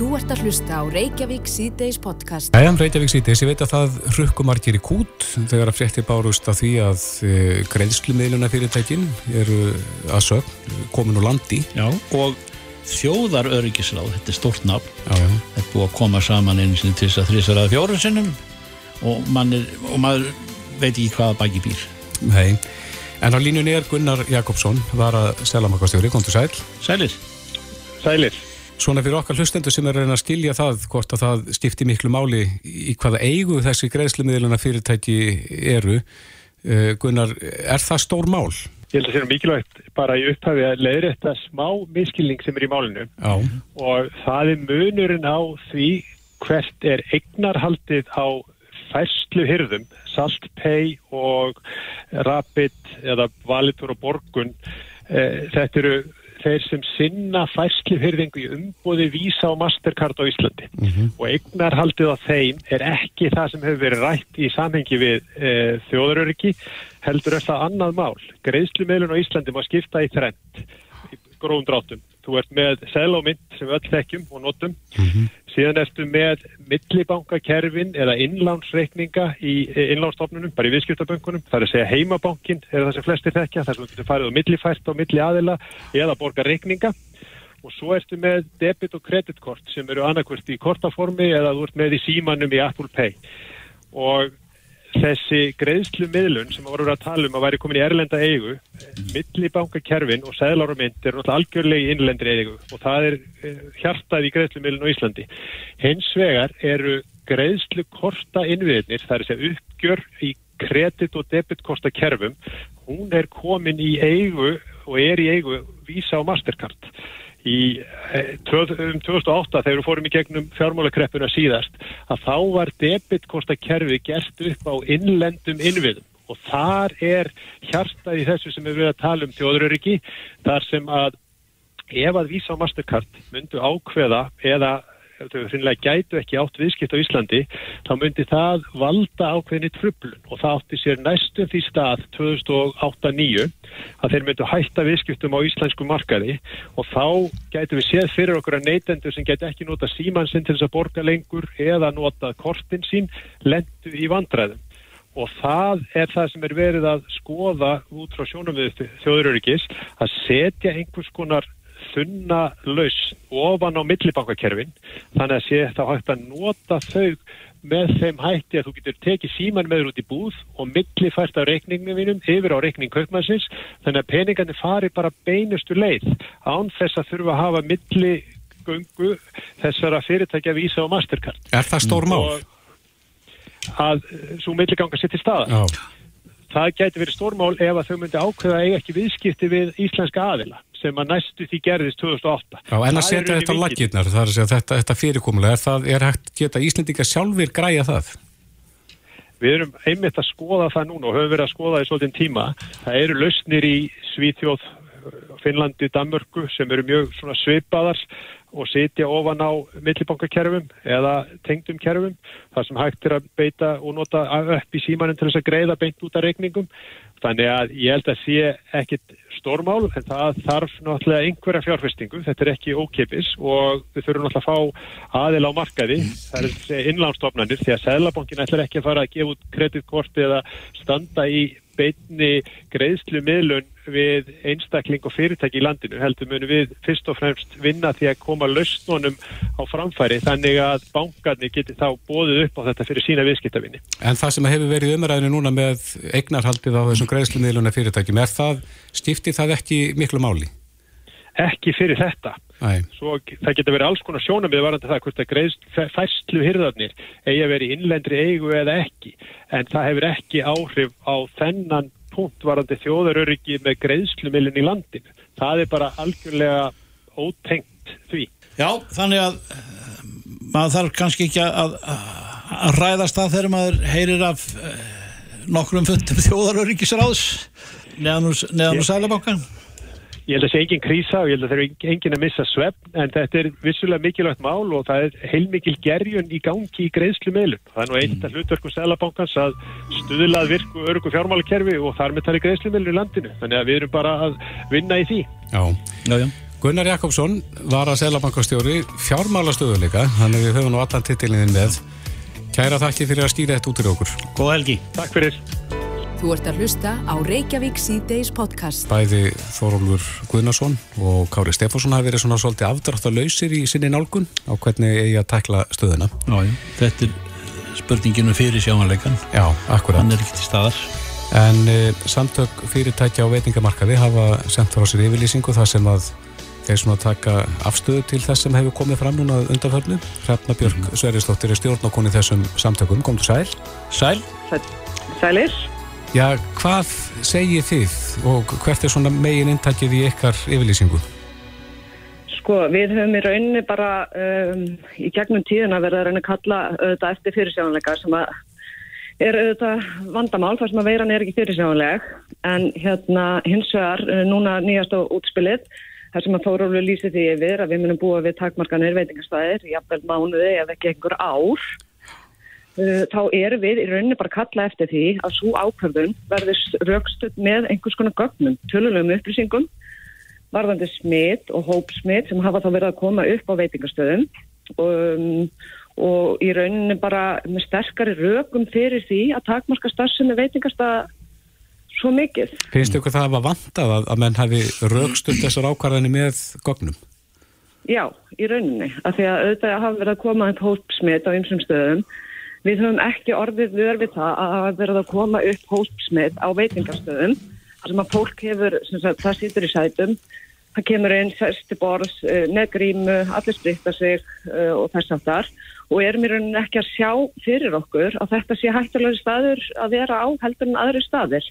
Þú ert að hlusta á Reykjavík C-Days podcast. Æjum, Reykjavík C-Days, ég veit að það rukkumarkir í kút þegar að frétti bárust af því að e, greiðslumiðluna fyrirtækin eru að sög komin úr landi. Já, og þjóðaröryggisráð, þetta er stort nafn, þetta er búið að koma saman einu sinni til þess að þrísvaraða fjórum sinnum og, man er, og maður veit ekki hvaða baki býr. Nei, en á línunni er Gunnar Jakobsson, var að selamakastjóri, kontur sæl. Sælir? Sælir. Svona fyrir okkar hlustendur sem er að reyna að skilja það hvort að það skipti miklu máli í hvaða eigu þessi greiðslumiðluna fyrirtæki eru. Eh, Gunnar, er það stór mál? Ég held að það sé mikilvægt bara í upphafi að leiðrætta smá miskilning sem er í málinu Já. og það er munurinn á því hvert er eignarhaldið á færslu hyrðum, Saltpay og Rapid eða Valitor og Borgun. Eh, þetta eru þeir sem sinna færslufyrðingu í umbúði Visa og Mastercard á Íslandi og eignarhaldið á þeim er ekki það sem hefur verið rætt í samhengi við e, þjóðaröryggi heldur er það annað mál. Greiðslumeilun á Íslandi má skipta í þrend í gróðum dráttum. Þú ert með selómynd sem við öll þekkjum og notum. Síðan ertu með millibankakerfin eða innlánsreikninga í innlánsstofnunum, bara í viðskiptabönkunum. Það er að segja heimabankin, er það sem flestir þekkja það er sem farið á millifært á milli aðila eða borga reikninga. Og svo ertu með debit og kreditkort sem eru annarkvört í kortaformi eða þú ert með í símanum í Apple Pay. Og þessi greiðslu miðlun sem voru að tala um að væri komin í erlenda eigu millibankakerfin og mynd er náttúrulega algjörlega í innlendri eigu og það er eh, hjartað í greiðslu miðlun á Íslandi. Hins vegar eru greiðslu korta innviðnir, það er segja uppgjör í kredit og debitkorta kerfum, hún er komin í eigu og er í eigu Visa og Mastercard í eh, um 2008 þegar við fórum í gegnum fjármálakreppuna síðast að þá var debitkorta kerfi gert upp á innlendum innviðum. Og þar er hjartað í þessu sem við verðum að tala um þjóðuröryggi þar sem að ef að Visa og Mastercard myndu ákveða eða ef þau hreinlega gætu ekki átt viðskipt á Íslandi þá myndi það valda ákveðinni trublun og það átti sér næstum því stað 2008-2009 að þeir myndu hætta viðskiptum á íslensku markaði. Og þá gætu við séð fyrir okkur að neytendur sem gætu ekki nota símansinn til þess að borga lengur eða nota kortin sín lendu í vandræðum. Og það er það sem er verið að skoða út frá sjónum við þjóðuröryggis að setja einhvers konar þunna laus ofan á millibankakerfin. Þannig að sé þá hægt að nota þau með þeim hætti að þú getur tekið síman með þér út í búð og millifært á reikningum vinum yfir á reikning kaupmannsins. Þannig að peningarnir fari bara beinustu leið án þess að þurfa að hafa milligöngu þessara fyrirtækja Visa og Mastercard. Er það stór mál? að svo milliganga sér til staða Já. það gæti verið stórmál ef að þau myndi ákveða að eiga ekki viðskipti við íslenska aðila sem að næstu því gerðist 2008 Já, en að setja þetta á vikið. laggirnar, það er að segja þetta, þetta fyrirkomulega, það, er hægt geta Íslendinga sjálfur græja það? Við erum einmitt að skoða það núna og höfum verið að skoða það í svolítinn tíma. Það eru lausnir í Svíþjóð, Finnlandi, Danmörku sem eru mjög svipaðar og sitja ofan á millibankakerfum eða tengdum kerfum þar sem hægt er að beita og nota upp í símanum til þess að greiða beint út af reikningum. Þannig að ég held að sé ekkit stórmál en það þarf náttúrulega einhverja fjárfestingu, þetta er ekki ókipis og við þurfum náttúrulega að fá aðil á markaði, það er innlánstofnanir því að Sæðlabankin ætlar ekki að fara að gefa út kreditkort eða standa í beinni greiðslu miðlun við einstakling og fyrirtæki í landinu heldur munum við fyrst og fremst vinna því að koma lausnunum á framfæri þannig að bankarnir geti þá bóðið upp á þetta fyrir sína viðskiptavinni. En það sem hefur verið umræðinu núna með eignarhaldið á þessum greiðslumiðluna fyrirtækjum, er það, stifti það ekki miklu máli? Ekki fyrir þetta. Svo það getur verið alls konar sjónamið varandi það hvort að greiðst færslu hyrðarnir eigi að vera í innlendri eigu eða ekki en það hefur ekki áhrif á þennan punkt varandi þjóðaröryggi með greiðslumilin í landinu. Það er bara algjörlega ótengt því. Já, þannig að eh, maður þarf kannski ekki að, að ræðast það þegar maður heyrir af eh, nokkrum fundum þjóðaröryggisráðs neðan úr Sælabankan. Ég held að það sé engin krísa og ég held að það er engin að missa svefn en þetta er vissulega mikilvægt mál og það er heilmikil gerjun í gangi í greiðslu meðlum. Það er nú eitt af hlutverku Sælabankans að stuðlað virku örgu fjármálakerfi og þar með tali greiðslu meðlum í landinu. Þannig að við erum bara að vinna í því. já. Já, já. Gunnar Jakobsson var að selabankastjóri fjármálastöðuleika, þannig við höfum nú allan titilinninn með. Kæra þakki fyrir að stýra þetta út í okkur. Góð helgi. Takk fyrir. Þú ert að hlusta á Reykjavík C-Days podcast. Bæði Þórólfur Guðnarsson og Kári Stefánsson hafi verið svona svolítið afdráttalauðsir í sinni nálgun á hvernig eigi að tekla stöðuna. Já. Þetta er spurninginu fyrir sjámanleikan. Já, akkurat. Hann er ekki til staðar. En e, samtök fyrirtækja á veitingamarkaði hafa sendt frá sér yfirlýsingu þar sem að þeir svona taka afstöðu til þess sem hefur komið fram núna undanförnu. Hrefna Björk mm -hmm. Sverrisdóttir er stjórnokon í þessum samtökum. Komdu sæl. Sæl. Sælir. Já, hvað segir þið og hvert er svona megin intakið í ykkar yfirlýsingu? Sko, við höfum í rauninni bara um, í gegnum tíðina verið að reyna að kalla auðvitað eftir fyrirsjáðanleika sem að er auðvitað vandamál þar sem að veiran er ekki fyrirsjáðanleg en hérna hins vegar núna nýjast á útspilið þar sem að Þórólur lýsi því yfir að við munum búa við takmarkanir veitingastæðir jafnveld mánuði ef ekki einhver ár Uh, þá erum við í rauninni bara kalla eftir því að svo ákvörðun verður raukstuð með einhvers konar gögnum, tölulegum upplýsingum, varðandi smitt og hópsmitt sem hafa þá verið að koma upp á veitingastöðum um, og í rauninni bara með sterkari raukum fyrir því að takmarka starfsemi veitingastað svo mikið. Finnst ykkur það að var vantað að, að menn hafi raukstuð þessar ákvarðanir með gögnum? Já, í rauninni, af því að auðvitað hafa verið að koma upp hópsmitt á ymsum stöðum Við höfum ekki orðið vör við það að verður að koma upp hóspsmið á veitingarstöðum sem að fólk hefur, sagt, það sýtur í sætum, það kemur inn sérstu borðs, með grímu, allir spritta sig uh, og þess að þar og erum í rauninni ekki að sjá fyrir okkur að þetta sé hættulega staður að vera á heldur en aðri staðir.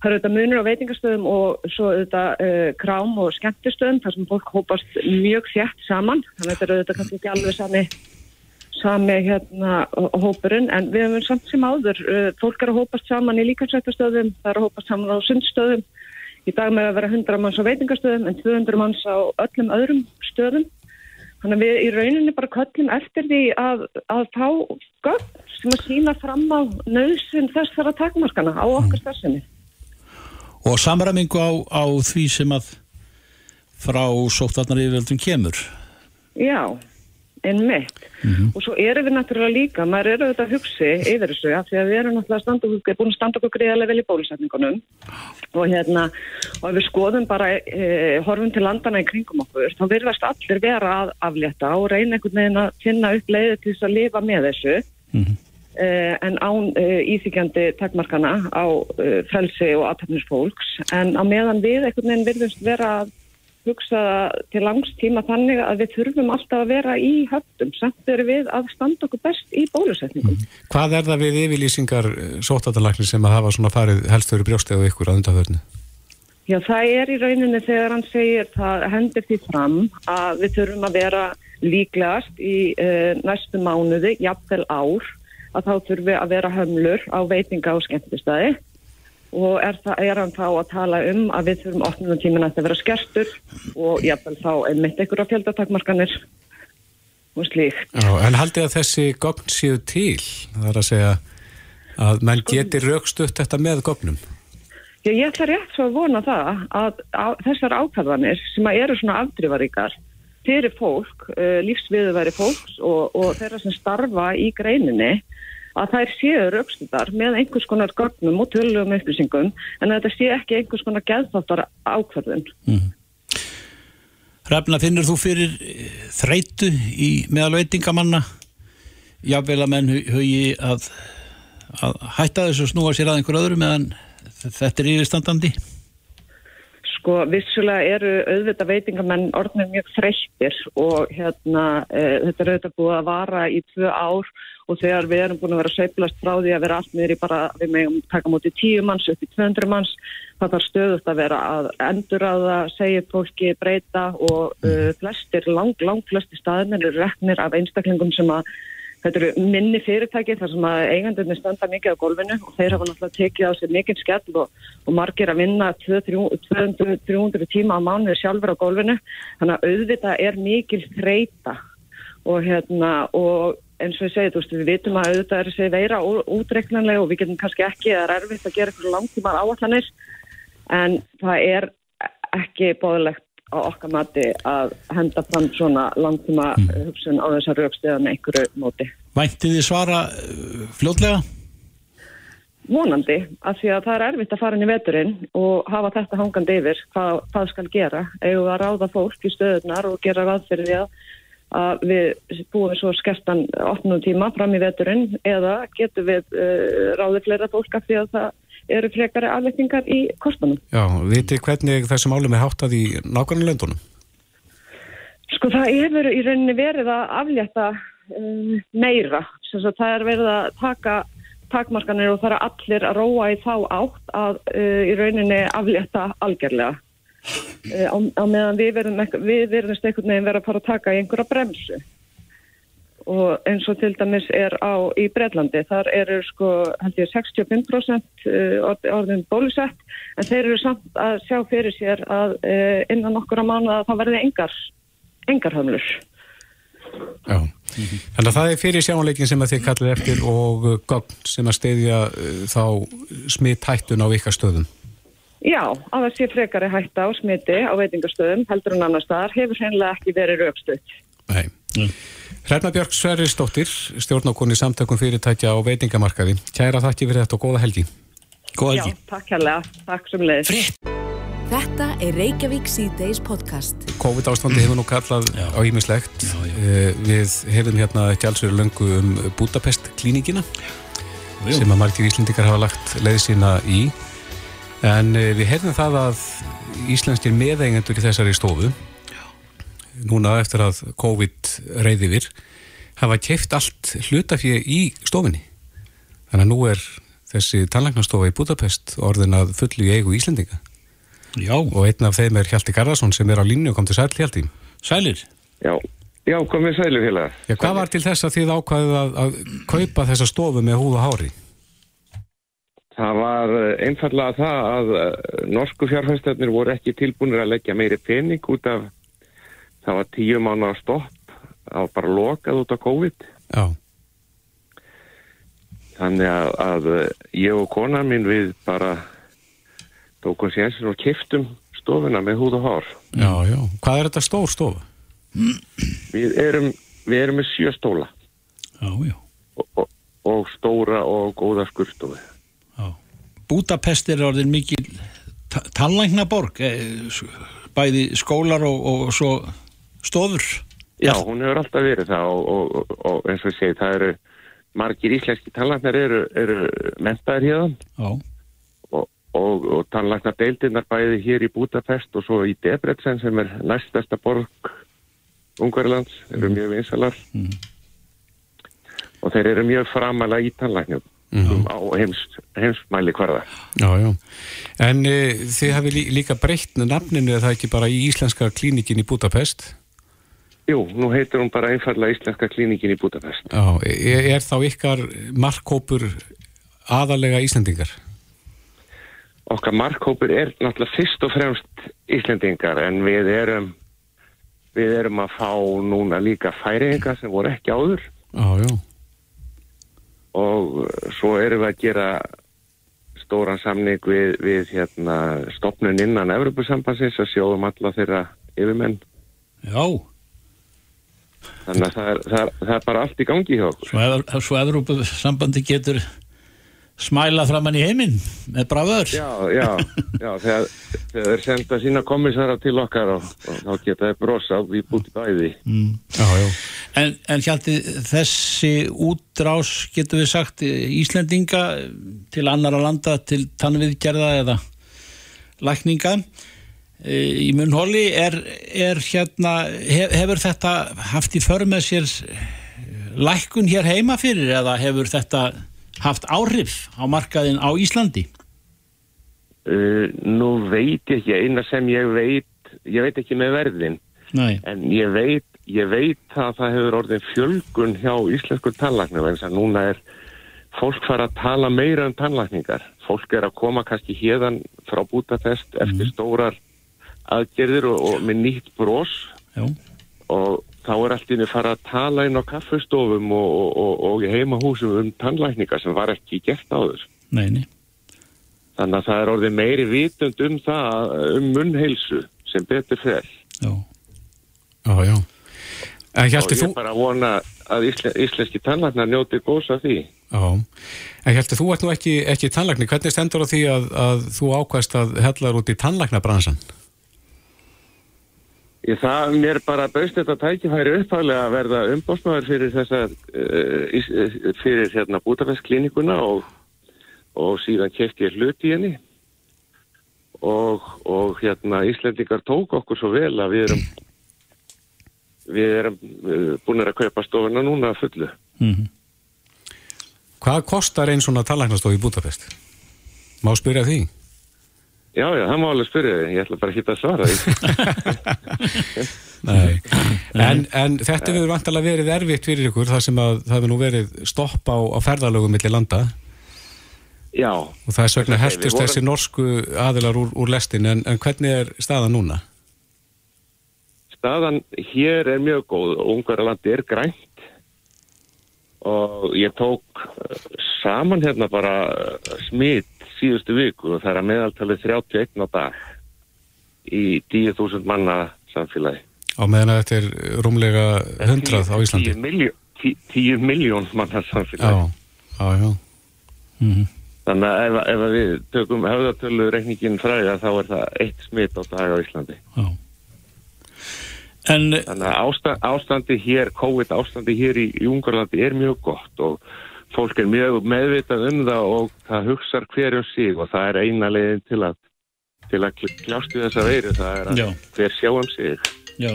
Það eru þetta munur á veitingarstöðum og svo þetta uh, krám og skemmtistöðum þar sem fólk hópast mjög þjætt saman, þannig að þetta eru þetta kannski ekki alveg sami sami hérna hópurinn en við hefum samt sem áður uh, fólk er að hópast saman í líkansrættastöðum það er að hópast saman á sundstöðum í dag með að vera 100 manns á veitingastöðum en 200 manns á öllum öðrum stöðum. Þannig að við í rauninni bara köllum eftir því að, að fá gögn sem að sína fram á nöðsinn þessara takmarkana á okkar stafsinni Og samræmingu á, á því sem að frá sóttvarnar yfirveldum kemur. Já en mitt mm -hmm. og svo erum við náttúrulega líka, maður eru auðvitað að hugsi yfir þessu af því að við erum náttúrulega standa, búin að standa okkur greiðarlega vel í bólusetningunum og hérna og ef við skoðum bara e, horfum til landana í kringum okkur þá verðast allir vera að aflétta og reyna einhvern veginn að finna upp leiði til þess að lifa með þessu mm -hmm. e, en án e, íþykjandi takmarkana á frelsi og aðtöfnisfólks en á meðan við einhvern veginn verðast vera að hugsa til langstíma þannig að við þurfum alltaf að vera í höfdum samt eru við að standa okkur best í bólusetningum. Mm. Hvað er það við yfirlýsingar eh, sótatalagli sem að hafa svona farið helstöru brjóstegu ykkur að undanförnu? Já, það er í rauninni þegar hann segir það hendur því fram að við þurfum að vera líklegast í uh, næstu mánuði, jafnvel ár, að þá þurfum við að vera hömlur á veitinga og skemmtistæði og er, það, er hann þá að tala um að við þurfum opnum tímin að það vera skertur og jáfnvel þá einmitt einhverja fjöldatakmarkanir og slíkt. Já, en haldið að þessi gogn séu til, það er að segja að menn geti raukstutt þetta með gognum? Já, ég ætla rétt svo að vona það að, þessar ákvæðanir sem að eru svona afdrifaríkar fyrir fólk, uh, lífsviðuværi fólks og, og þeirra sem starfa í greininni að þær séu raukstundar með einhvers konar gögnum og tölugum upplýsingum en þetta sé ekki einhvers konar geðþáttar ákvarðun. Mm. Hrefna, finnur þú fyrir eh, þreitu í meðalveitingamanna? Jável að menn hugi að, að hætta þessu og snúa sér að einhver öðru meðan þetta er yfirstandandi? Sko, vissulega eru auðvitað veitingamenn orðnir mjög þreyttir og hérna, e, þetta er auðvitað búið að vara í tvö ár og þegar við erum búin að vera seiplast frá því að vera allt niður í bara, við meðum taka mútið tíu manns upp í 200 manns, það þarf stöðust að vera að endur að það segja fólki breyta og uh, flestir, lang, lang flestir staðinir eru reknir af einstaklingum sem að þetta eru minni fyrirtæki þar sem að eigandunni standa mikið á golfinu og þeir hafa náttúrulega tekið á sig mikið skell og, og margir að vinna 200-300 tíma á mánuði sjálfur á golfinu, þannig að auðvitað er mikil þreita og hérna og eins og ég segi, þú veist, við vitum að auðvitað er þessi veira útreiknanlega og við getum kannski ekki, það er erfitt að gera eitthvað langtímar áallanir en það er ekki bóðilegt á okkar mati að henda fram svona langtíma mm. hugsun á þessar raukstiða með einhverju móti. Vænti þið svara uh, fljótlega? Vonandi, af því að það er erfitt að fara inn í veturinn og hafa þetta hangandi yfir hvað, hvað skal gera. Eða ráða fólk í stöðunar og gera ráð fyrir því að, að við búum svo skertan 8 tíma fram í veturinn eða getum við uh, ráðið fleira fólk af því að það eru frekari aflettingar í kostanum. Já, viti hvernig þessum álum er háttað í nákvæmlega löndunum? Sko það hefur í rauninni verið að aflétta um, meira. Það er verið að taka takmarkanir og það er allir að róa í þá átt að uh, í rauninni aflétta algjörlega. Uh, á, á meðan við verðum, við verðum stekkurnið að vera að fara að taka í einhverja bremsu. Og eins og til dæmis er á í Breitlandi, þar eru sko held ég 65% orðin bólusett en þeir eru samt að sjá fyrir sér að uh, innan okkura mánu að það verði engar, engar höfnlur. Já, mm -hmm. þannig að það er fyrir sjáleikin sem að þið kallir eftir og gogn sem að steyðja þá smitt hættun á ykkar stöðum. Já, að það sé frekari hætta á smiti á veitingastöðum heldur en annar staðar hefur hreinlega ekki verið raukstuð. Nei. Mm. Hrefna Björg Sverrisdóttir, stjórnákonni samtökum fyrirtækja á veitingamarkaði. Kæra þakki fyrir þetta og góða helgi. Góða helgi. Já, takk hérlega. Takk sem leiðis. Þetta er Reykjavík C-Days podcast. COVID ástandi hefur nú kallað já. á ímislegt. Uh, við hefum hérna ekki alls verið löngu um Budapest klíningina já. sem að margir íslendikar hafa lagt leið sína í. En uh, við hefum það að íslenskir meðeigendur í þessari stofu já. núna eftir að COVID reyði vir hafa kæft allt hlutafið í stofinni. Þannig að nú er þessi tannlæknastofa í Budapest orðin að fullu í eigu íslendinga. Já. Og einn af þeim er Hjalti Garðarsson sem er á línu og kom til sæl Hjalti. Sælir? Já, já komið sælir. Já, hvað var til þess að þið ákvaðið að, að kaupa þessa stofu með húð og hári? Það var eh, einfallega það að eh, norsku fjárfæstarnir voru ekki tilbúinir að leggja meiri pening út af það var tíu mánu á stopp það var bara lokað út af COVID Já Þannig að, að ég og konan mín við bara tókum sénsinn og kiftum stofuna með húð og hár. Já, já. Hvað er þetta stór stofa? Við erum, við erum með sjö stóla. Já, já. Og, og, og stóra og góða skurstofi. Budapest er orðin mikil tannlækna borg, eh, bæði skólar og, og svo stofur. Já, hún hefur alltaf verið það og eins og ég segi, það eru margir íslenski tannlæknar eru, eru mentaðir hérna. Og, og tannlækna deildinnar bæði hér í Budapest og svo í Debrecen sem er næstasta borg Ungarlands, eru mm. mjög vinsalar mm. og þeir eru mjög framalega í tannlæknum mm. á heims, heimsmæli hverða. Já, já. En e, þið hafi lí, líka breytt nafninu eða það ekki bara í Íslenska klínikin í Budapest? Jú, nú heitir hún bara einfallega Íslenska klínikin í Budapest. Já, er, er þá ykkar markkópur aðalega Íslandingar? okkar markhópur er náttúrulega fyrst og fremst Íslendingar en við erum við erum að fá núna líka færingar sem voru ekki áður ah, og svo erum við að gera stóran samning við, við hérna, stopnun innan Evropasambansins að sjóðum alla þeirra yfirmenn. Já. Þannig að það er, það er, það er bara allt í gangi hjá okkur. Svo, svo Evropasambandi getur smæla framann í heiminn með bráður Já, já, já þegar, þegar þeir senda sína komissara til okkar og, og þá geta þeir brosa við bútið bæði mm. já, já. En, en hjalti þessi útrás getur við sagt Íslendinga til annara landa til tannviðgerða eða lækninga e, í munhóli er, er hérna hef, hefur þetta haft í för með sér lækun hér heima fyrir eða hefur þetta haft áhrif á markaðin á Íslandi? Uh, nú veit ég ekki, eina sem ég veit, ég veit ekki með verðin, Nei. en ég veit, ég veit að það hefur orðin fjölgun hjá íslensku tannlæknum, eins og núna er fólk fara að tala meira um tannlækningar. Fólk er að koma kannski hérðan frá Budapest eftir mm. stórar aðgerðir og, og með nýtt brós og þá er allt inn að fara að tala inn á kaffestofum og, og, og heimahúsum um tannlækninga sem var ekki gert áður. Neini. Þannig að það er orðið meiri vitund um það, um munnheilsu sem betur fel. Já. Já, já. En og heldur ég þú, bara vona að íslen, íslenski tannlæknar njóti góðs af því. já, en heldur þú ert nú ekki, ekki tannlækni, hvernig stendur á því að, að þú ákvæmst að hellar út í tannlæknabransan? Ég það mér bara bauðst þetta tækifæri upphálega að verða umbóstmáður fyrir þessar, uh, eh, fyrir hérna Budapest klinikuna og, og síðan kefti ég hlut í henni og, og hérna Íslendingar tók okkur svo vel að við erum, við erum uh, búin að kaupa stofuna núna fullu. Hvað kostar einn svona tannlæknastof í Budapest? Má spyrja því? Já, já, það má alveg spyrja þig, ég ætla bara ekki að svara því. Nei. En, en þetta hefur vantalega verið erfitt fyrir ykkur þar sem að það hefur nú verið stopp á, á ferðalögum millir landa Já, og það er svegna Við heltust vorum- þessi norsku aðilar úr, úr lestin en, en hvernig er staðan núna? staðan hér er mjög góð Ungarlandi er grænt og ég tók saman hérna bara smitt síðustu viku og það er að meðaltalið 31 á dag í 10.000 manna samfélagi. Á meðan að þetta er rúmlega 100 á Íslandi 10 miljón, 10 miljón manna samfélagi. Já, já, já Þannig að ef, ef við tökum höfðatölu reikningin fræða þá er það eitt smitt á dag á Íslandi. Já. En Þannig að ástand, ástandi hér, COVID ástandi hér í, Ungarlandi er mjög gott og fólk er mjög meðvitað um það og það hugsar hver um sig og það er eina leiðin til að, til að kl- kljást við þessa veiru, það er að Já. hver sjá um sig. Já,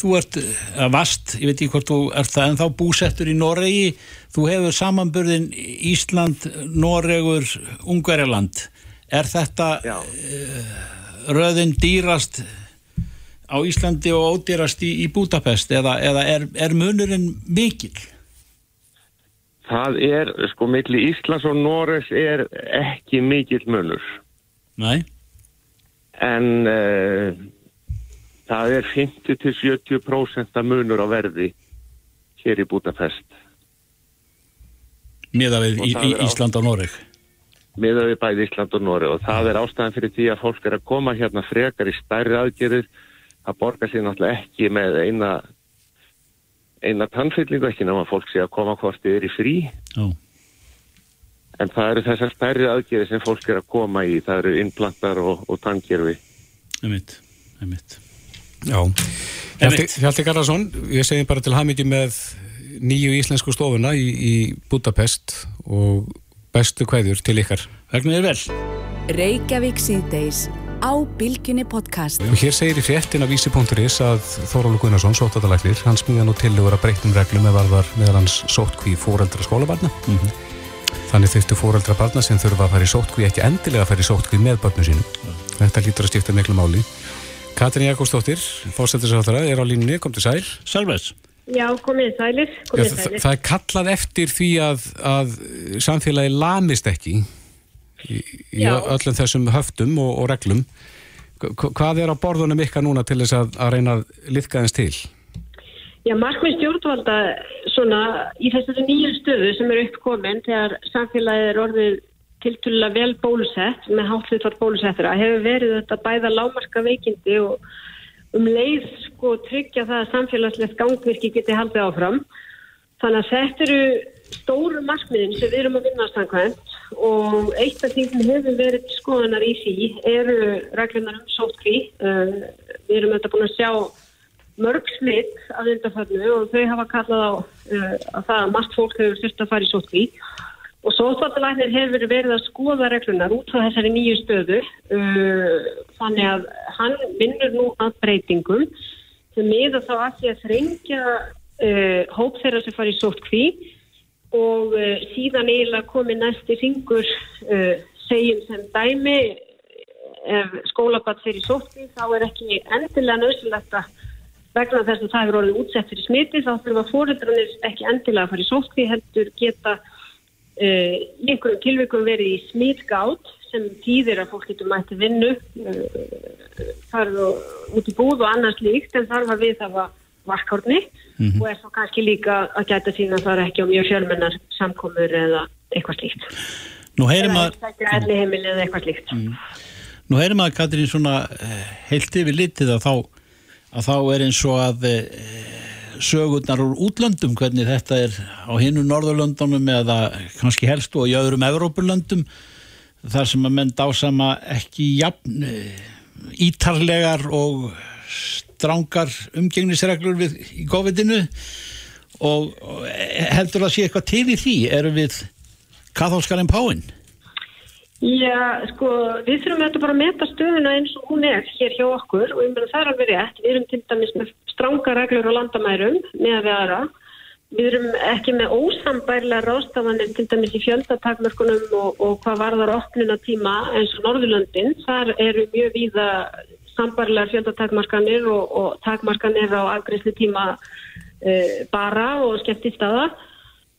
þú ert að vast, ég veit ekki hvort þú ert það en þá búsettur í Noregi þú hefur samanburðin Ísland, Noregur, Ungverjaland er þetta Já. röðin dýrast á Íslandi og ódýrast í, í Budapest eða, eða er, er munurinn mikil? Það er, sko, milli Íslands og Norres er ekki mikill munur. Nei, en uh, það er 50-70% munur á verði hér í Budapest. miða við það Ísland og Noreg. Miðað við bæði Ísland og Nóri og það er ástæðan fyrir því að fólk er að koma hérna frekar í stærri aðgerðir að borga sér náttúrulega ekki með eina eina tannfyllingu ekki nema fólk sé að koma hvort þið er í frí. Já, en það eru þessar stærri aðgerðir sem fólk er að koma í. Það eru innplantar og, og tanngerfi einmitt, einmitt. Já, Hjalti, Hjalti Garðarsson, ég segi bara til hamingju með nýju íslensku stofuna í, í Budapest og bestu kveðjur til ykkar. Vegna er vel. Reykjavík síðdeis á Bilginni podcast. Og hér segir í fréttin af vísi.is að Þórólu Gunnarsson, sóttatalæknir, hann smíða nú tillögur að breytum reglum með varðar meðal hans sóttkví fóreldra skólabarna. Þannig þurftu fóreldra barna sem þurfa að fara í sóttkví ekki endilega að fara í sóttkví með barnu sínum. Þetta lítur að skipta miklu máli. Katrin Jakobsdóttir, fórsættisáttara, er á línunni, kom til sæl. Selvers Já, komið sælir, Já, komið það, sælir. það er kallað eftir því að, að samfélagi lamist ekki í, í öllum þessum höftum og, og reglum. Hva- Hvað er á borðunum ykkar núna til þess að, að reyna að liðka þess til? Já, markmið stjórnvalda svona í þessari nýju stöðu sem er uppkomin þegar samfélagið er orðið tilturlega vel bólusett með háttlutvar bólusettura hefur verið þetta bæða lámarka veikindi og um leið sko tryggja það að samfélagslegt gangvirki geti haldið áfram. Þannig að þetta eru stóru markmiðin sem við erum að vinna samkvæmt og eitt af því sem hefur verið skoðanar í því eru reglunar um sótkví. Uh, við erum þetta búin að sjá mörg smitt af undarförnu og þau hafa kallað á uh, að það að margt fólk hefur þurft að fara í sótkví og sótvaldalæknir hefur verið að skoða reglunar út frá þessari nýju stöðu uh, þannig að hann vinnur nú að breytingum sem miða þá að því að þrengja hóp þeirra sem fara í sótkví og uh, síðan eiginlega komið næsti ringur uh, segjum sem dæmi ef skólabatt fyrir sótkví þá er ekki endilega nöðsilegt að vegna þess að það er orðið útsett fyrir smiti þá þurfa fóreldranir ekki endilega að fara í sótkví heldur geta uh, í einhverjum tilvikum verið í smitgátt sem týðir að fólk getur mætti vinnu uh, farið út í búð og annars líkt en þarf að við það var varkárni og er þá kannski líka að gæta sín að það er ekki á mjög fjölmennar samkomur eða eitthvað slíkt. Eða að, ekki elli heimili eða eitthvað slíkt. nú heyrim að Katrín svona eh, heilt yfir litið að þá að þá er eins og að e, sögurnar úr útlöndum hvernig þetta er á hinnu Norðurlöndunum eða kannski helst og í öðrum Evrópulöndum þar sem að menn dásama ekki jafn e, ítarlegar og strángar umgengnisreglur við í COVID-inu og, heldur að sé eitthvað til í því erum við katholskarinn Páinn Já, sko, við þurfum þetta bara að meta stöðuna eins og hún er hér hjá okkur og ég meina það er alveg rétt. Við erum til dæmis með stránga reglur og landamærum með að við aðra. Við erum ekki með ósambærlega rástafanir til dæmis í fjöldatakmörkunum og, og hvað varðar opnuna tíma eins og Norðurlöndin. Þar eru mjög víða sambærlega fjöldatakmarkanir og, og takmarkanir á afgriðslu tíma e, bara og skemmt í staða.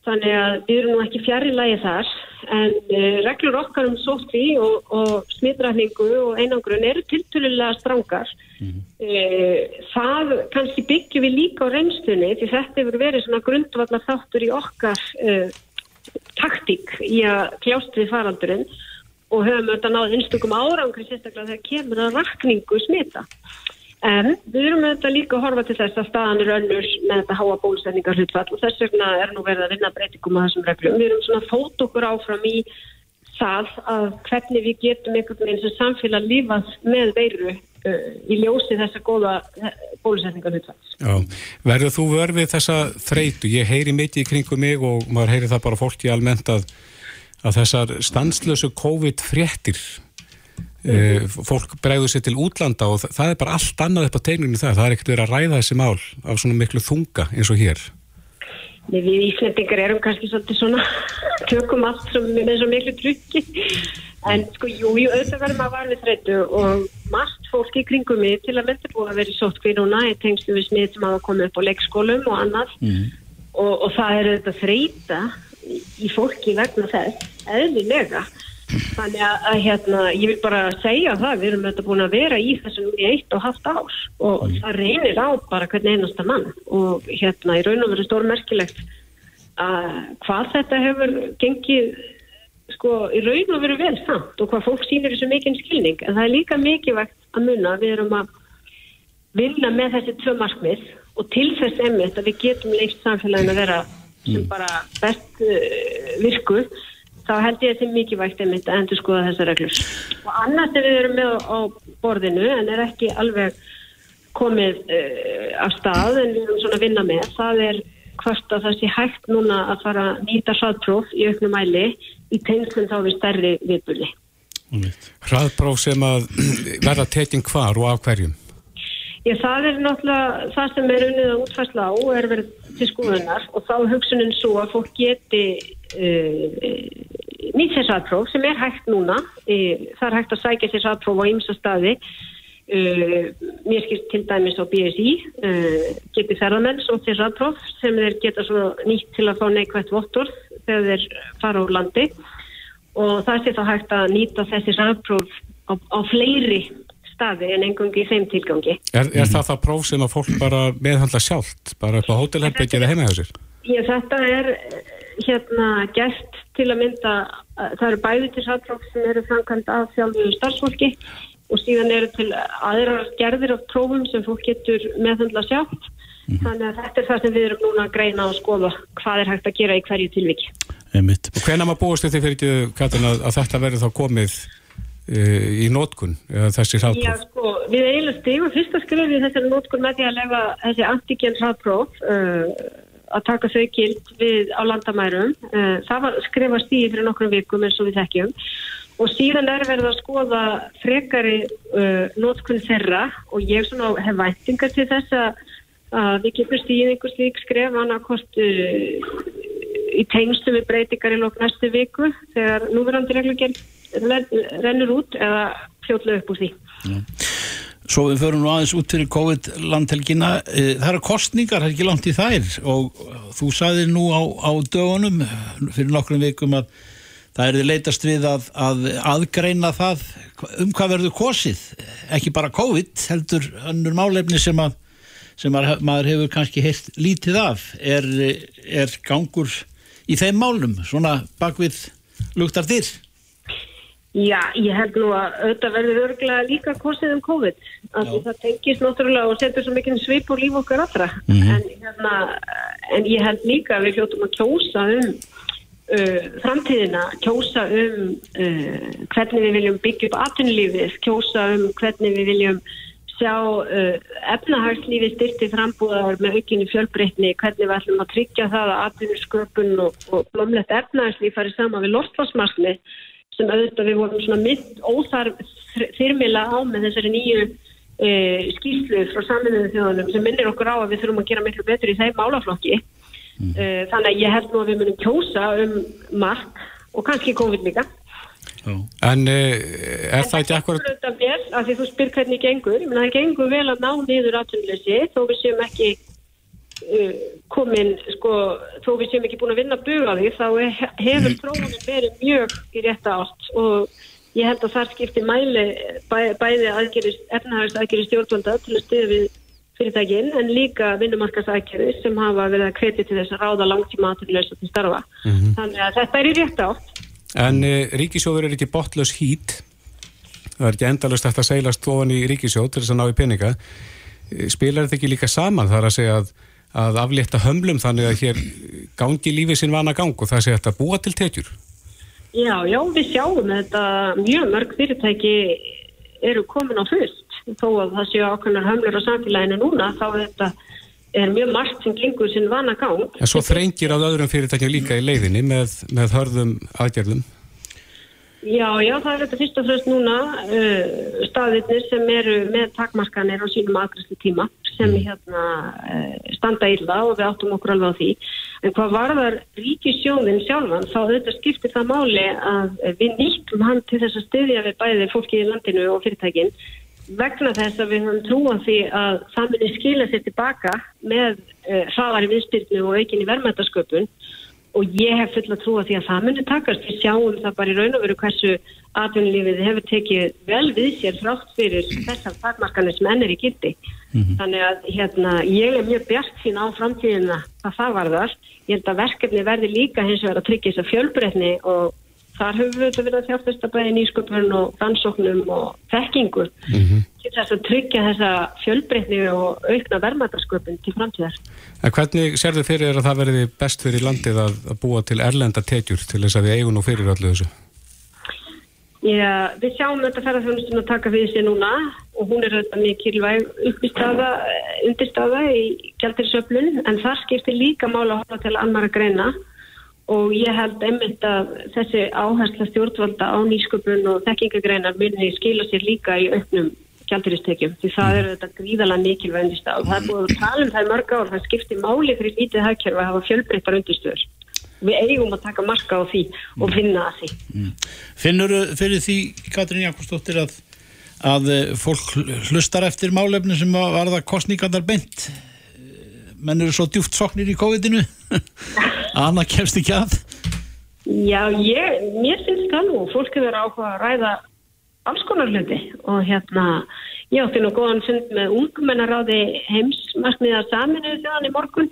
Þannig að við erum nú ekki fjari lægi þar en uh, reglur okkar um sótti og, og smittrækningu og einangrun eru tiltölulega strangar. Mm -hmm. uh, það kannski byggjum við líka á reynstunni því þetta hefur verið svona grundvallar þáttur í okkar uh, taktík í að kljást við faraldurinn og höfum auðvitað náð einstökum árangri sérstaklega þegar kemur að rakningu smita. En við erum auðvitað líka að horfa til þess að staðan er önnur með þetta háa bólusetningar hlutfall og þess vegna er nú verið að vinna breytingum á þessum reglum. Við erum svona fót okkur áfram í það að hvernig við getum einhvern veginn sem samfélag lífað með veiru uh, í ljósi þessa góða uh, bólusetningar hlutfall. Já, verður þú verfið þessa þreytu? Ég heyri mikið í kringum mig og maður heyri það bara fólki almennt að, að þessar stanslösu COVID-fréttir Uh, fólk bregður sér til útlanda og það, er bara allt annað upp á tegninu það. Það er ekkert verið að ræða þessi mál af svona miklu þunga eins og hér. Nei, Við Íslandingar erum kannski svolítið svona tökum allt sem, með svo miklu tryggi en sko, jú, jú, auðvitað verðum að varfið þreytu og margt fólki í kringum mig til að mynda búið að vera í sótkví núna í tengslu við smið sem hafa komið upp á leikskólum og annað. Mm. og, og það er auðvitað þreyta í fólki vegna þess, eðlilega. Þannig að, hérna, ég vil bara segja það, við erum þetta búin að vera í þessum í eitt og halvt ás og mm. það reynir á bara hvernig einasta mann. Og hérna í raun og veru stórmerkilegt að hvað þetta hefur gengið sko í raun og veru vel samt og hvað fólk sýnir þessu mikinn skilning. En það er líka mikilvægt að munna við erum að vilja með þessi tvö markmið og til þess emitt að við getum leikst samfélagin að vera mm. bara best uh, virkuð þá held ég að þetta er mikilvægt einmitt að endur skoða þessar reglur. Og annars er við erum með á borðinu en er ekki alveg komið uh, af stað en við erum svona að vinna með. Það er hvort að það sé hægt núna að fara að nýta hraðpróf í auknum mæli í tengslum þá við stærri viðbúli. Hraðpróf sem að verða tekinn hvar og af hverjum? Já, það er náttúrulega það sem er unnið að útfærsla á og er verið til skoðunar og þá hugsunin svo að fólk geti uh, nýtt sér saðpróf sem er hægt núna. Uh, það er hægt að sækja sér saðpróf á ymsa staði. Uh, mér skilst til dæmis á BSI geti ferðamenn svo sér saðpróf sem þeir geta svo nýtt til að fá neikvægt vottor þegar þeir fara úr landi. Og það sé þá hægt að nýta þessi saðpróf á, á fleiri staði en engungi í þeim tilgangi. Er, er það það próf sem að fólk bara meðhandla sjálft, bara upp á hótelherbyggja eða heima hjá sér? Já, þetta er hérna gert til að mynda, það eru bæði til sattrók sem eru framkvæmt af sjálfu starfsfólki og síðan eru til aðrar gerðir af prófum sem fólk getur meðhandla sjálft. Mm. Þannig að þetta er það sem við erum núna að greina og skoða hvað er hægt að gera í hverju tilviki. Og hvenna maður búist þetta fyrir ekki, Katrin, að, að þetta verður þá komið í nótkun þessi hraðpróf? Já sko, við eiginlega stegum fyrsta skrifið þessari nótkun með því að lefa þessi antigen hraðpróf uh, að taka þau gild við á landamærum uh, það var skrifast í fyrir nokkrum vikum eins og við þekkjum og síðan er verið að skoða frekari uh, nótkun þeirra og ég svona hef væntingar til þess að við getum stíðið einhvers lík skref annarkost í tengstu við breytingar í lók næstu viku þegar núverandi reglugjörn rennur út eða fljóðlega upp úr því. Já. Svo við förum nú aðeins út fyrir COVID-landhelgina. E, það eru kostningar, það er ekki langt í þær og þú sagði nú á, á dögunum fyrir nokkrum vikum að það er leitast við að, að aðgreina það um hvað verður kosið. Ekki bara COVID, heldur önnur málefni sem, að, sem að, maður hefur kannski heilt lítið af. Er, er gangur í þeim málum, svona bakvið luktar þér? Já, ég held nú að auðvitað verður örglega líka kostið um COVID að það tengist náttúrulega og setur svo mikið svip og líf okkar allra. Mhm. en, hérna, en ég held líka að við hljóttum að kjósa um uh, framtíðina, kjósa um uh, hvernig við viljum byggja upp atvinnulífið, kjósa um hvernig við viljum sjá uh, efnahagslífi styrti frambúðar með aukinni fjölbreytni, hvernig við ætlum að tryggja það að atvinnusköpun og, og blómlegt efnahagslíf farið saman við lortfarsmarkni sem auðvitað við vorum svona mitt óþarf þyrmila á með þessari nýju e, skýslu frá saminuðu þjóðunum sem minnir okkur á að við þurfum að gera miklu betur í þeim málaflokki. E, þannig að ég held nú að við munum kjósa um mark og kannski COVID líka. En uh, er það ekki. En það er vel, af því þú spyr hvernig gengur. Ég meina það gengur vel að ná niður atvinnuleysi þó við séum ekki komin, sko, þó við séum ekki búin að vinna buga því, þá he- hefur þróunin verið mjög í rétta átt og ég held að þar skipti mæli bæ, bæði aðgerist, efnahags aðgerist stjórnvanda til að stuða við fyrirtækin en líka vinnumarkasaðgerið sem hafa verið að kreti til þess að ráða langtíma til starfa. Þannig að þetta er í rétta átt. En uh, ríkisjóður er ekki botlaus hít. Það er ekki endalust að seilast ofan í ríkisjóð til þess að ná í peninga. Eh, Spilar þetta ekki líka saman þar að segja að, að aflétta hömlum þannig að hér gangi lífið sinn vana gang og það segja þetta búa til tekjur? Já, já, við sjáum þetta mjög mörg fyrirtæki eru komin á fullt þó að það séu ákveðnar hömlur á samfélaginu núna þá þetta er mjög margt sem gengur sinn vana gang En svo þrengir að öðrum fyrirtækjum líka í leiðinni með, með hörðum aðgerðum. Já, já, það er þetta fyrst og fremst núna uh, staðirnir sem eru með takmarkanir á sínum aðgræslu tíma sem hérna uh, standa illa og við áttum okkur alveg á því. En hvað varðar ríkisjóðin sjálfan, þá auðvitað skiptir það máli að við nýttum hann til þess að styðja við bæði fólki í landinu og fyrirtækin vegna þess að við höfum trúa því að það muni skila sér tilbaka með uh, hraðari viðstyrnu og aukinni verðmættasköpun og ég hef fulla trúa því að það muni takast. Við sjáum það bara í raun og veru hversu atvinnulífið hefur tekið vel við sér þrátt fyrir þessar takmarkanir sem enn er í gildi. Þannig að hérna, ég er mjög bjart sín á framtíðina að það varðar. Ég held að verkefni verði líka hins vegar að tryggja þess að fjölbreytni og þar höfum við verið að þjáttast að bæði nýsköpun og rannsóknum og þekkingu til þess að tryggja þessa fjölbreytni og aukna verðmætasköpun til framtíðar. En hvernig sérðu fyrir að það verði best fyrir landið að, að búa til erlenda tekjur til þess að við eigum nú fyrir öllu þessu? Já, við sjáum þetta ferðarþjónustun að taka fyrir sér núna og hún er auðvitað mikilvæg undirstaða í gældirisöflun en þar skiptir líka mála að hóla til annara greina og ég held einmitt að þessi áhersla stjórnvalda á nýsköpun og þekkingagreinar muni skila sér líka í auknum gældiristekjum því það eru þetta gríðalega mikilvæg undirstað og það er búið að tala um það í mörg ár það skiptir máli fyrir lítið hagkerfi að hafa fjölbreyttar undirstöður. Við eigum að taka marka á því og finna að því. Finnur fyrir því, Katrín Jakobsdóttir, að, að fólk hlustar eftir málefni sem varða kostningarnar beint? Menn eru svo djúft soknir í COVID-inu að annað kemst ekki að. Já, ég, mér finnst það nú, fólk hefur áhuga að ræða alls konar hluti og hérna, ég átti nú góðan fund með ungmennaráði heimsmarkmiðar saminuðu þjóðan í morgun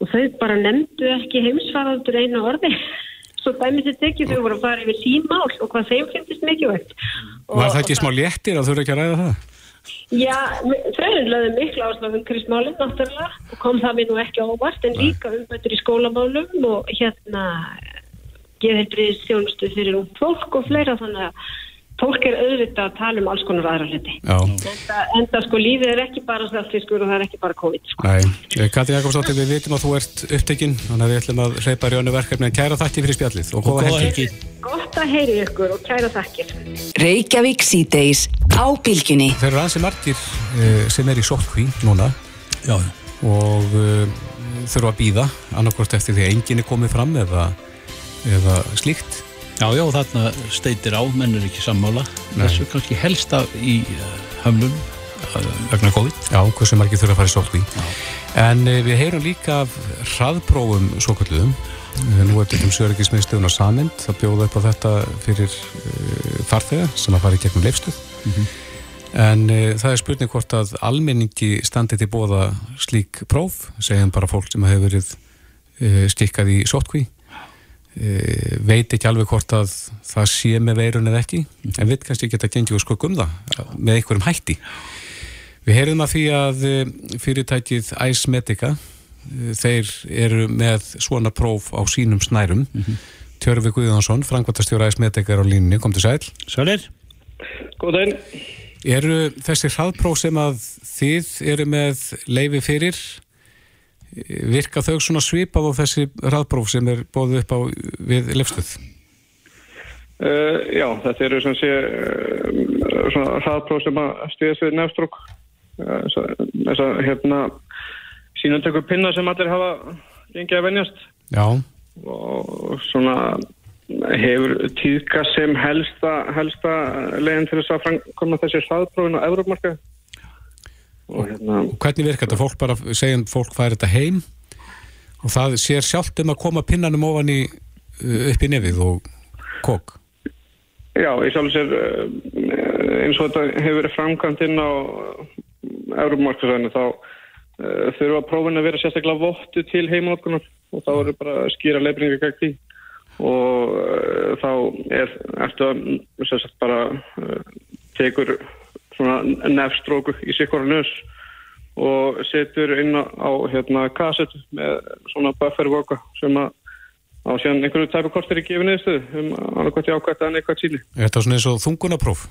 og þau bara nefndu ekki heimsfaraldur einu orði. Svo dæmis er tekið þau voru að fara yfir sín mál og hvað þeim finnst mikilvægt. Var það ekki smá léttir að þú eru ekki að ræða það? Já, þau lögðu miklu áslag um krismálinn náttúrulega og kom það mér nú ekki á óvart en líka umbættur í skólamálum og hérna geðheilbriðis þjónustu fyrir ung fólk og fleira þannig að fólk er auðvitað að tala um alls konar aðra hluti. Já. Enda, enda sko lífið er ekki bara saltfiskur og það er ekki bara COVID. Sko. Nei, Eh, Katrín Jakobsdóttir, við vitum að þú ert upptekinn, þannig að við ætlum að hleypa í önnu verkefni en kæra þakki fyrir spjallið og góða helgi. Gott að heyri ykkur og kæra þakkir. Reykjavík síðdeis á bylginni. Þeir eru ansi margir uh, sem er í sótkví núna Já, og uh, þurfa að býða annarkvort eftir því að enginn er komið fram eða, eða slíkt. Já, já, þarna steitir á, menn er ekki sammála. Nei. Þessu kannski helsta í uh, hömlun uh, vegna COVID. Já, hversu margir þurfa að fara í sótkví. En uh, við heyrum líka af hraðprófum svokalluðum. Uh, nú er þetta um Sörgismiðstöðun og Samind að bjóða upp á þetta fyrir uh, farþega sem að fara í gegnum leifstöð. En uh, það er spurning hvort að almenningi standi til bóða slík próf, segjum bara fólk sem hefur verið skikkað í sótkví. E, veit ekki alveg hvort að það sé með veirun eða ekki en við kannski geta gengið og skokk um það með einhverjum hætti. Við heyrðum að því að e, fyrirtækið Ice Medica e, þeir eru með svona próf á sínum snærum. Mm -hmm. Tjörfi Guðjónsson, frangvartastjóra Ice Medica er á línni, kom til sæl. Sælir. Góðan Eru þessi hraðpróf sem að þið eru með leifi fyrir virka þau svona svipað á þessi hraðpróf sem er bóðið upp á við lefstuð? Uh, já, þetta eru svona, sé, uh, svona hraðpróf sem að stýðast við nefnstrók uh, þess að hérna sínundtöku pinna sem allir hafa gengið að venjast. Já. Og svona hefur tíðka sem helsta, helsta leginn til þess að framkoma þessi hraðprófin á Európmarka og hérna og hvernig virkar þetta? Fólk bara segja fólk færi þetta heim og það sér sjálft um að koma pinnanum ofan í uh, upp í nefið og kók Já, ég sjálf sér uh, eins og þetta hefur verið framkvæmt inn á Európmarkasæðinu þá uh, þurfa prófin að vera sérstaklega vottu til heimanótkunar og þá eru bara skýra leifringi gegn því. Og uh, þá er eftir að sérstaklega bara uh, tekur svona nefnstróku í sikkora nös og setur inn á hérna kasset með svona buffervoka sem að á síðan einhverju tæpu kostir í gefið niðurstöðu um annarkvæmt jákvæmt en eitthvað tíli. Er þetta svona eins og þungunapróf?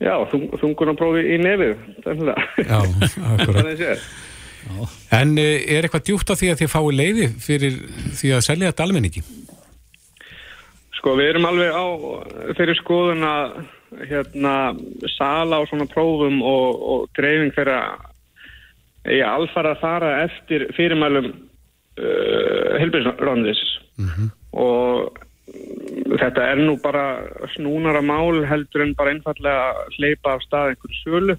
Já, þung, þungunaprófi í nefið, þannig að. Já, akkurat. en eh, er eitthvað djúpt af því að þið fái leiði fyrir því að selja þetta almenningi? Sko, við erum alveg á fyrir skoðun að hérna sala á svona prófum og, og dreifing fyrir að ég alfara að fara eftir fyrirmælum uh, helbjörnsröndis mm -hmm. og þetta er nú bara snúnara mál heldur en bara einfallega hleypa af stað einhverju sölu.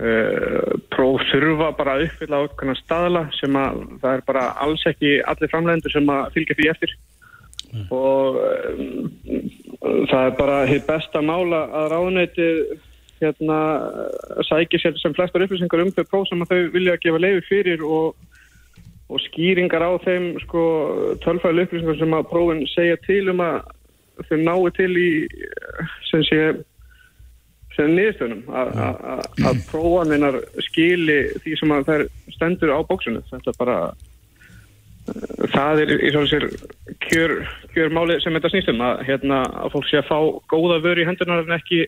Uh, próf þurfa bara að uppfylla á einhverja staðla sem að það er bara alls ekki allir framlegendur sem að fylgja því eftir mm. og um, það er bara hitt besta mála að ráðneiti hérna sækir sér sem flestar upplýsingar um þau próf sem að þau vilja að gefa leiði fyrir og, og skýringar á þeim sko tölfæli upplýsingar sem að prófin segja til um að þau nái til í sem sé sem niðurstöðunum að prófaninnar skili því sem að þær stendur á bóksunni þetta bara það er í svona sér kjör, kjör máli sem þetta snýstum að, hérna, að fólk sé að fá góða vöru í hendunar en ekki,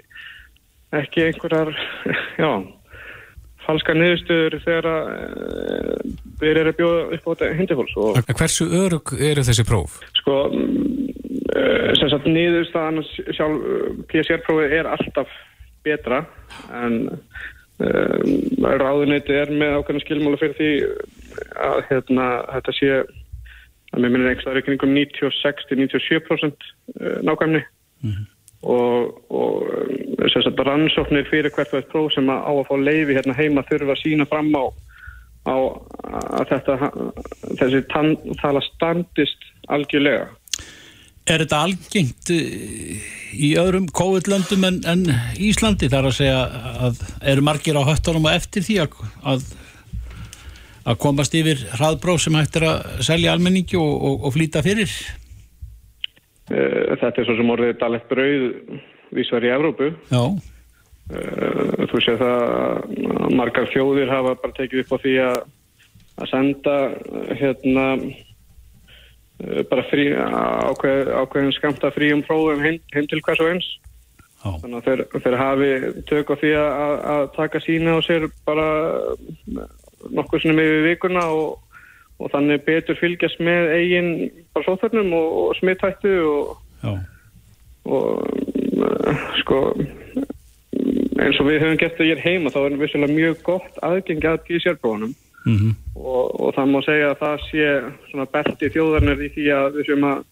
ekki einhverjar já, falska niðurstöður þegar eh, erum að bjóða upp á þetta hendifóls. Hversu örug eru þessi próf? Sko, eh, sem sagt niðurstaðan sjálf PSR-prófið er alltaf betra en um, ráðuneti er með ákveðna skilmála fyrir því að hérna, þetta sé að mér minnir einhverja reikningum 96-97% nákvæmni. Mm -hmm. og, og sérstaklega rannsóknir fyrir hvert og eitt próf sem að á að fá leiði hérna heima þurfa að sína fram á, á að þetta þessi tala standist algjörlega. Er þetta algengt eh, í öðrum COVID-löndum en, en Íslandi? Þar að segja að eru margir á höttunum og eftir því að, að, að komast yfir hraðbróf sem hættir að selja almenningi og, og, og flýta fyrir? Eh, þetta er svo sem orðið dalett brauð vísvar í Evrópu. Já. Eh, þú sé það að margar þjóðir hafa bara tekið upp á því að, að senda hérna Eh, bara frí, ákveð, ákveðin skamta frí um prófum heim, heim til hvers og eins oh. þannig að þeir, þeir hafi tök á því að, að taka sína og sér bara nokkuð svona með vikuna og, og þannig betur fylgjast með eigin bara sóþörnum og, og smittættu og, og sko eins og við höfum gett að ég er heima þá er vissilega mjög gott aðgengi að PCR-prófunum mm -hmm. og, og það má segja að það sé svona belti þjóðarnir í því að við séum að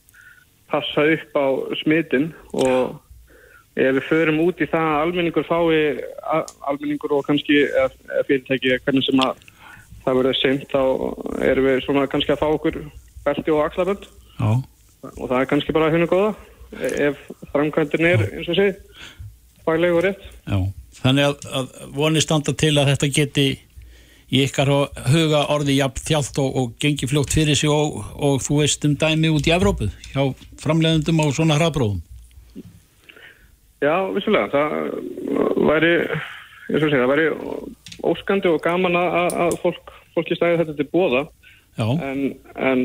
passa upp á smitin og ef við förum út í það að almenningur fái almenningur og kannski fyrirtæki hvernig sem að það verður seint þá erum við svona kannski að fá okkur belti og axlabönd. Og það er kannski bara hennu góða ef framkvæmdinn er eins og sé fagleg og rétt. Já. Þannig að, að vonið standa til að þetta geti í ykkar huga orði jafn þjált og, og gengi fljótt fyrir sig og, og þú veist um dæmi út í Evrópu hjá framlegundum á svona hraðbróðum? Já, vissulega, það væri, ég svo segja, það væri óskandi og gaman að, að fólk, fólki stæði þetta til bóða en, en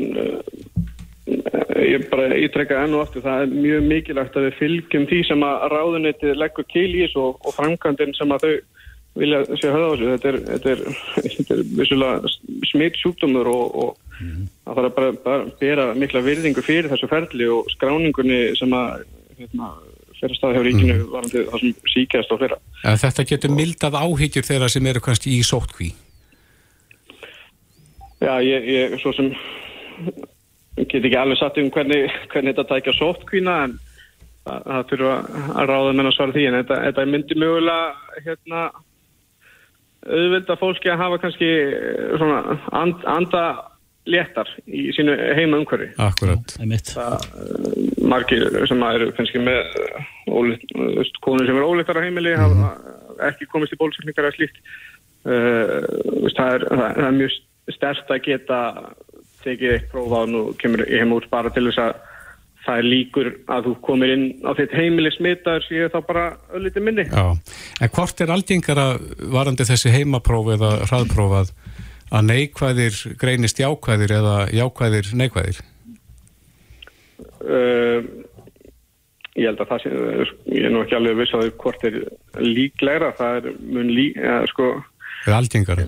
ég bara ítrekka enn og aftur, það er mjög mikilvægt að við fylgjum því sem að ráðunitið leggur til í þessu og, og framkvæmdinn sem að þau vilja sé höfða á þessu. Þetta er, þetta er, þetta er vissulega smitt sjúkdómur og, og mm. það þarf bara, bara bera mikla virðingu fyrir þessu ferli og skráningunni sem að hérna, fyrir stað hjá ríkinu mm. varandi það sem síkjast og fyrir. Ja, þetta getur mildað áhyggjur þeirra sem eru kannski í sótkví? Já, ég, ég svo sem get ekki alveg satt um hvernig, hvernig þetta tækja sótkvína en það, fyrir að ráða menn að svara því en þetta, þetta myndi mögulega hérna auðvitað fólki að hafa kannski eh, svona and, anda léttar í sínu heima umhverfi. Akkurat. Það er margir sem eru kannski með eh, ólitt, konur sem eru ólittar á heimili mm. hafa ekki komist í bólusefningar eða slíkt. Uh, það, er, það er mjög stert að geta tekið eitt prófa og nú kemur ég heim út bara til þess að það er líkur að þú komir inn á þitt heimili smittar séu þá bara ölliti minni. Já, en hvort er aldingara varandi þessi heimapróf eða hraðprófað að neikvæðir greinist jákvæðir eða jákvæðir neikvæðir? Uh, ég held að það sé, ég er nú ekki alveg viss að hvort er líklegra, það er mun lík, ja, sko... Eða aldingara?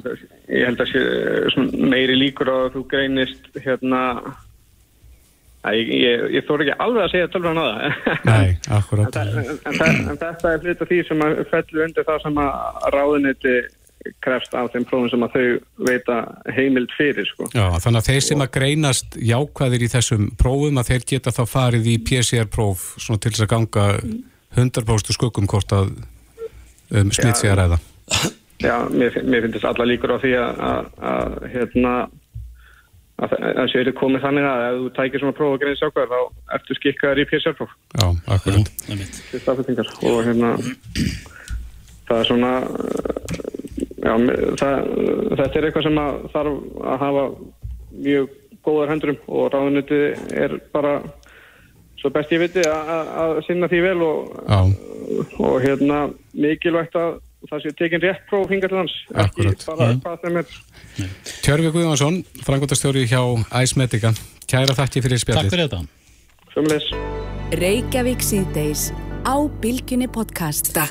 Ég held að sé meiri líkur að þú greinist hérna Ég, ég, ég þór ekki alveg að segja tölvan að það Nei, akkurat en, en, en, en þetta er flytt af því sem að fellu undir það sem að ráðuniti krefst af þeim prófum sem að þau veita heimild fyrir sko. Já, þannig að þeir sem að greinast jákvæðir í þessum prófum að þeir geta þá farið í PCR-próf svona til þess að ganga 100% skuggum hvort að um, smitt að ræða. Já, mér, mér finnst alla líkur á því að, að, að hérna að það séu komið þannig að ef þú tækir svona próf og greinir sákvæður þá ertu skikkaður í PCR-próf Já, akkurat. Og hérna það er svona já, það, þetta er eitthvað sem að þarf að hafa mjög góðar hendurum og ráðuniti er bara svo best ég viti að sinna því vel og, og hérna mikilvægt að það sé tekinn rétt próf hinga til hans Akkurat. ekki bara mm. hvað þeim er. Tjörfi Guðvarsson, frangotastjóri hjá Æsmedica, kæra þakki fyrir spjallið. Takk fyrir þetta. Reykjavík síðdeis á Bilginni podcasta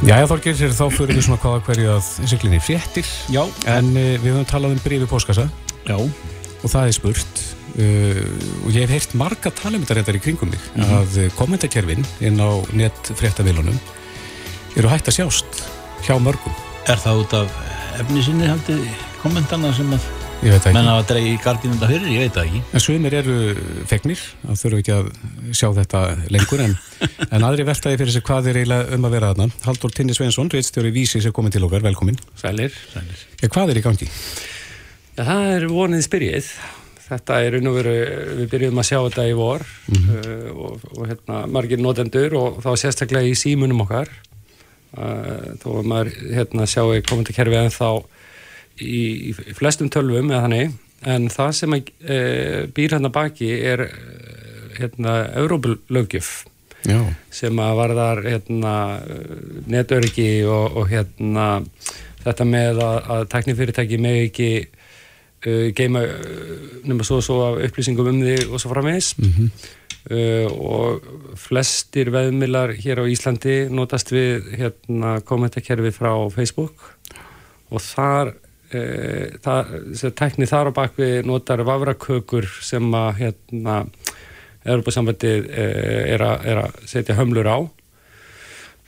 Jæja Þorgir, þá fyrir við svona hvaða hverju að syklinni fréttir Já En uh, við höfum talað um brífi póskassa Já Og það er spurt uh, og ég hef heyrt marga talemyndarendar í kringum mig mm -hmm. að kommentarkerfin inn á netfréttavilunum eru hægt að sjást hjá mörgum. Er það út af efni sinni haldið kommentana sem að menna að dreyja í gardínunda fyrir? Ég veit það ekki. En sumir eru fegnir, það þurfu ekki að sjá þetta lengur, en, en aðri veltaði fyrir sig hvað er eiginlega um að vera aðna. Haldur Tinni Svensson, reitstjóri Vísis er komin til okkar, velkomin. Sælir. Sælir. Ja, hvað er í gangi? Ja, það er vonið spyrjið. Þetta er raun og veru, við byrjum að sjá þetta í vor mm -hmm. uh, og, og hérna margir notendur og þá sérstaklega í símunum okkar þó að maður hérna, sjáu komentarkerfi en þá í, í flestum tölvum eða þannig en það sem að, e, býr hérna baki er hérna Európa-lögjöf sem að varðar hérna, netöryggi og, og hérna þetta með að, að teknifyrirtæki með ekki uh, geima nema svo og svo af upplýsingum um því og svo framvegs mm -hmm. Uh, og flestir veðmilar hér á Íslandi notast við hérna, kommentarkerfi frá Facebook. Og þar það, tekni þar á bakvið notar vafrakökur sem að hérna, Europasambandið uh, er, er að setja hömlur á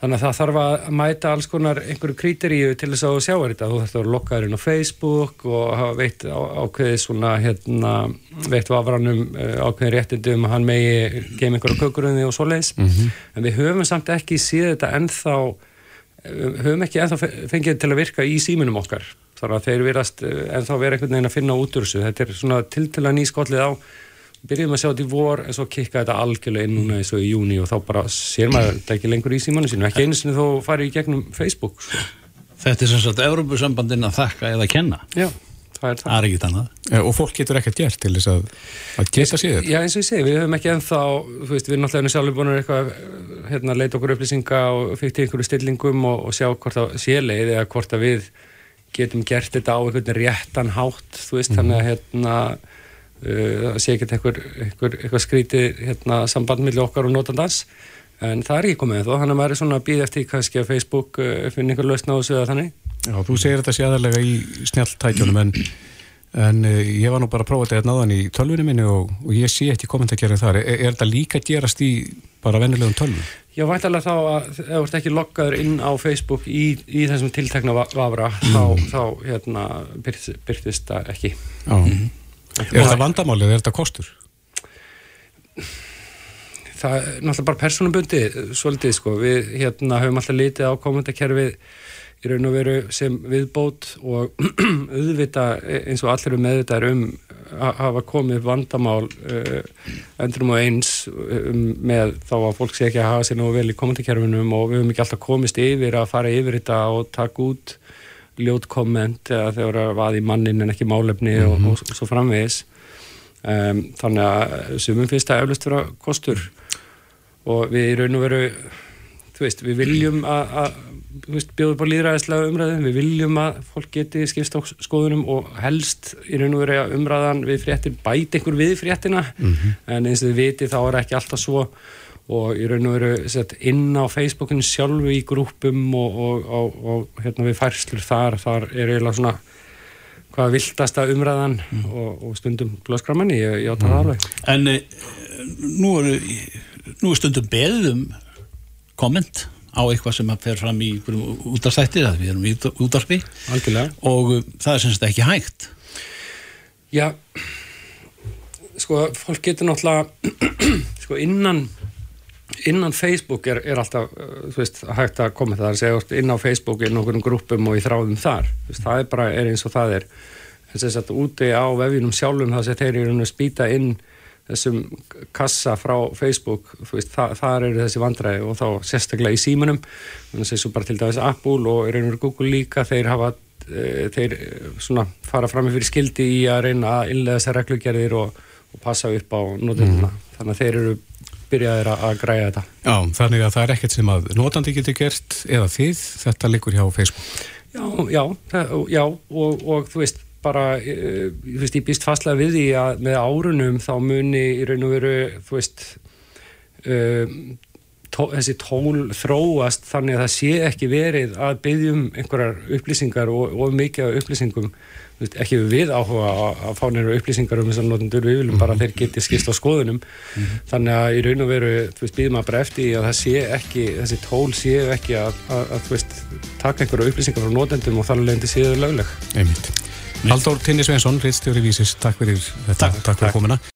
Þannig að það þarf að mæta alls konar einhverju krítiríu til þess að sjá þetta. Þú þarfst að lokka þér inn á Facebook og hafa veitt ákveðið svona, hérna, veitt vafranum eh, ákveðið réttindum að hann megi geima einhverju kökurunni og svo leiðis. Mm -hmm. En við höfum samt ekki síðan þetta ennþá, höfum ekki ennþá fengið til að virka í síminum okkar. Þannig að þeir verðast eh, ennþá vera einhvern veginn að finna út úr þessu. Þetta er svona tiltila nýskollið á byrjum að sjá þetta í vor en svo kikka þetta algjörlega inn núna eins og í júni og þá bara sér maður þetta ekki lengur í símanu sinu ekki einu sinni þó farið í gegnum Facebook sko. Þetta er sem sagt Európusambandin að þakka eða kenna. Já, það er það. Það er ekkit annað. Og fólk getur ekkert gert til þess að, að geta sér þetta. Já, eins og ég segi, við höfum ekki ennþá, þú veist, við erum náttúrulega sjálfur búin að eitthvað, hérna, leita okkur upplýsinga og fyrir einhverju stillingum og, og sjá hvort það sé leið eða hvort að við getum gert þetta á einhvern réttan hátt, þú veist, þannig að hérna, uh, það sé ekki eitthvað skrítið hérna, samband millir okkar og notandans, en það er ekki komið þó, þannig að maður er svona að býða eftir kannski að Facebook uh, finna einhver lausna á þessu eða þannig. Já, þú segir þetta sé aðalega í snjalltækjunum en, en uh, ég var nú bara að prófa þetta hérna náðan í tölvunum minni og, og ég sé ekki kommentarkerðin þar. Er, er þetta líka gerast í bara vennilegum tölvum? Já, væntalega þá að ef þú ert ekki loggaður inn á Facebook í, í þessum tiltekna va- vafra þá, þá hérna, byrtist, byrtist það ekki. Já. Er þetta vandamálið eða er þetta kostur? Það er náttúrulega bara persónubundi svolítið sko, við hérna höfum alltaf litið á kommentarkerfið í raun og veru sem viðbót og auðvita eins og allir eru meðvitaðir um að hafa komið vandamál uh, endurum og eins um, með þá að fólk sé ekki að hafa sér nú vel í kommentarkerfinum og við höfum ekki alltaf komist yfir að fara yfir þetta og taka út ljót komment eða þegar að vaði mannin en ekki málefni og, og, og svo framvegis. Um, þannig að sumum finnst það eflust vera kostur. Og við í raun og veru þú veist, við viljum að, bjóðum bara líðræðislega umræðum við viljum að fólk geti skipst á skoðunum og helst í raun og veru að umræðan við fréttir bæti einhver við fréttina. En eins og þið viti þá er ekki alltaf svo. Og í raun og veru sett, inn á Facebookinu sjálfu í grúpum og, og, og, og hérna við færslur þar, þar er eiginlega svona hvað viltasta umræðan og, og stundum blöskramanni, ég, átta það alveg. En e, nú er, nú er stundum beðið um komment á eitthvað sem að fer fram í útastætti, það við erum í útarpi og uh, það er sem sagt ekki hægt. Já, sko, fólk getur náttúrulega, sko, innan, innan Facebook er, er alltaf, uh, þú veist, hægt að koma. Það að segja, inn á Facebook er nokkurinn grúpum og í þráðum þar, veist, það er bara, er eins og það er, þess að úti á vefjunum sjálfum það sem þeir eru að spýta inn þessum kassa frá Facebook, veist, það, þar eru þessi vandræði og þá sérstaklega í símanum, þannig að bara til dæmis Apple og veru Google líka, þeir hafa e, þeir e, svona fara fram með fyrir skildi í að reyna að innlega þessar reglugerðir og, og passa upp á notenduna, þannig að þeir eru byrjaðir að, græja þetta. Já, þannig að það er ekkert sem að notandi getur gert eða þið, þetta liggur hjá Facebook. Já, já, það, já og, og þú veist, bara, uh, þú veist, ég býst fastlega við því að með árunum þá muni í raun og veru, þú veist, uh, tó, þessi tól þróast þannig að það sé ekki verið að byggjum einhverjar upplýsingar og, og mikið upplýsingum, þú veist, ekki við áhuga að, að fá nefnir upplýsingar um þessar notendur, við viljum bara að þeir geti skist á skoðunum, þannig að í raun og veru, þú veist, býðum að bara eftir því að það sé ekki, þessi tól séu ekki að, að, að þú veist, taka einhverja upplýsingar frá notendum og þar leðandi Halldór Tinni Sveinsson, Ritstjóri Vísis, takk fyrir þetta, takk, takk fyrir komuna.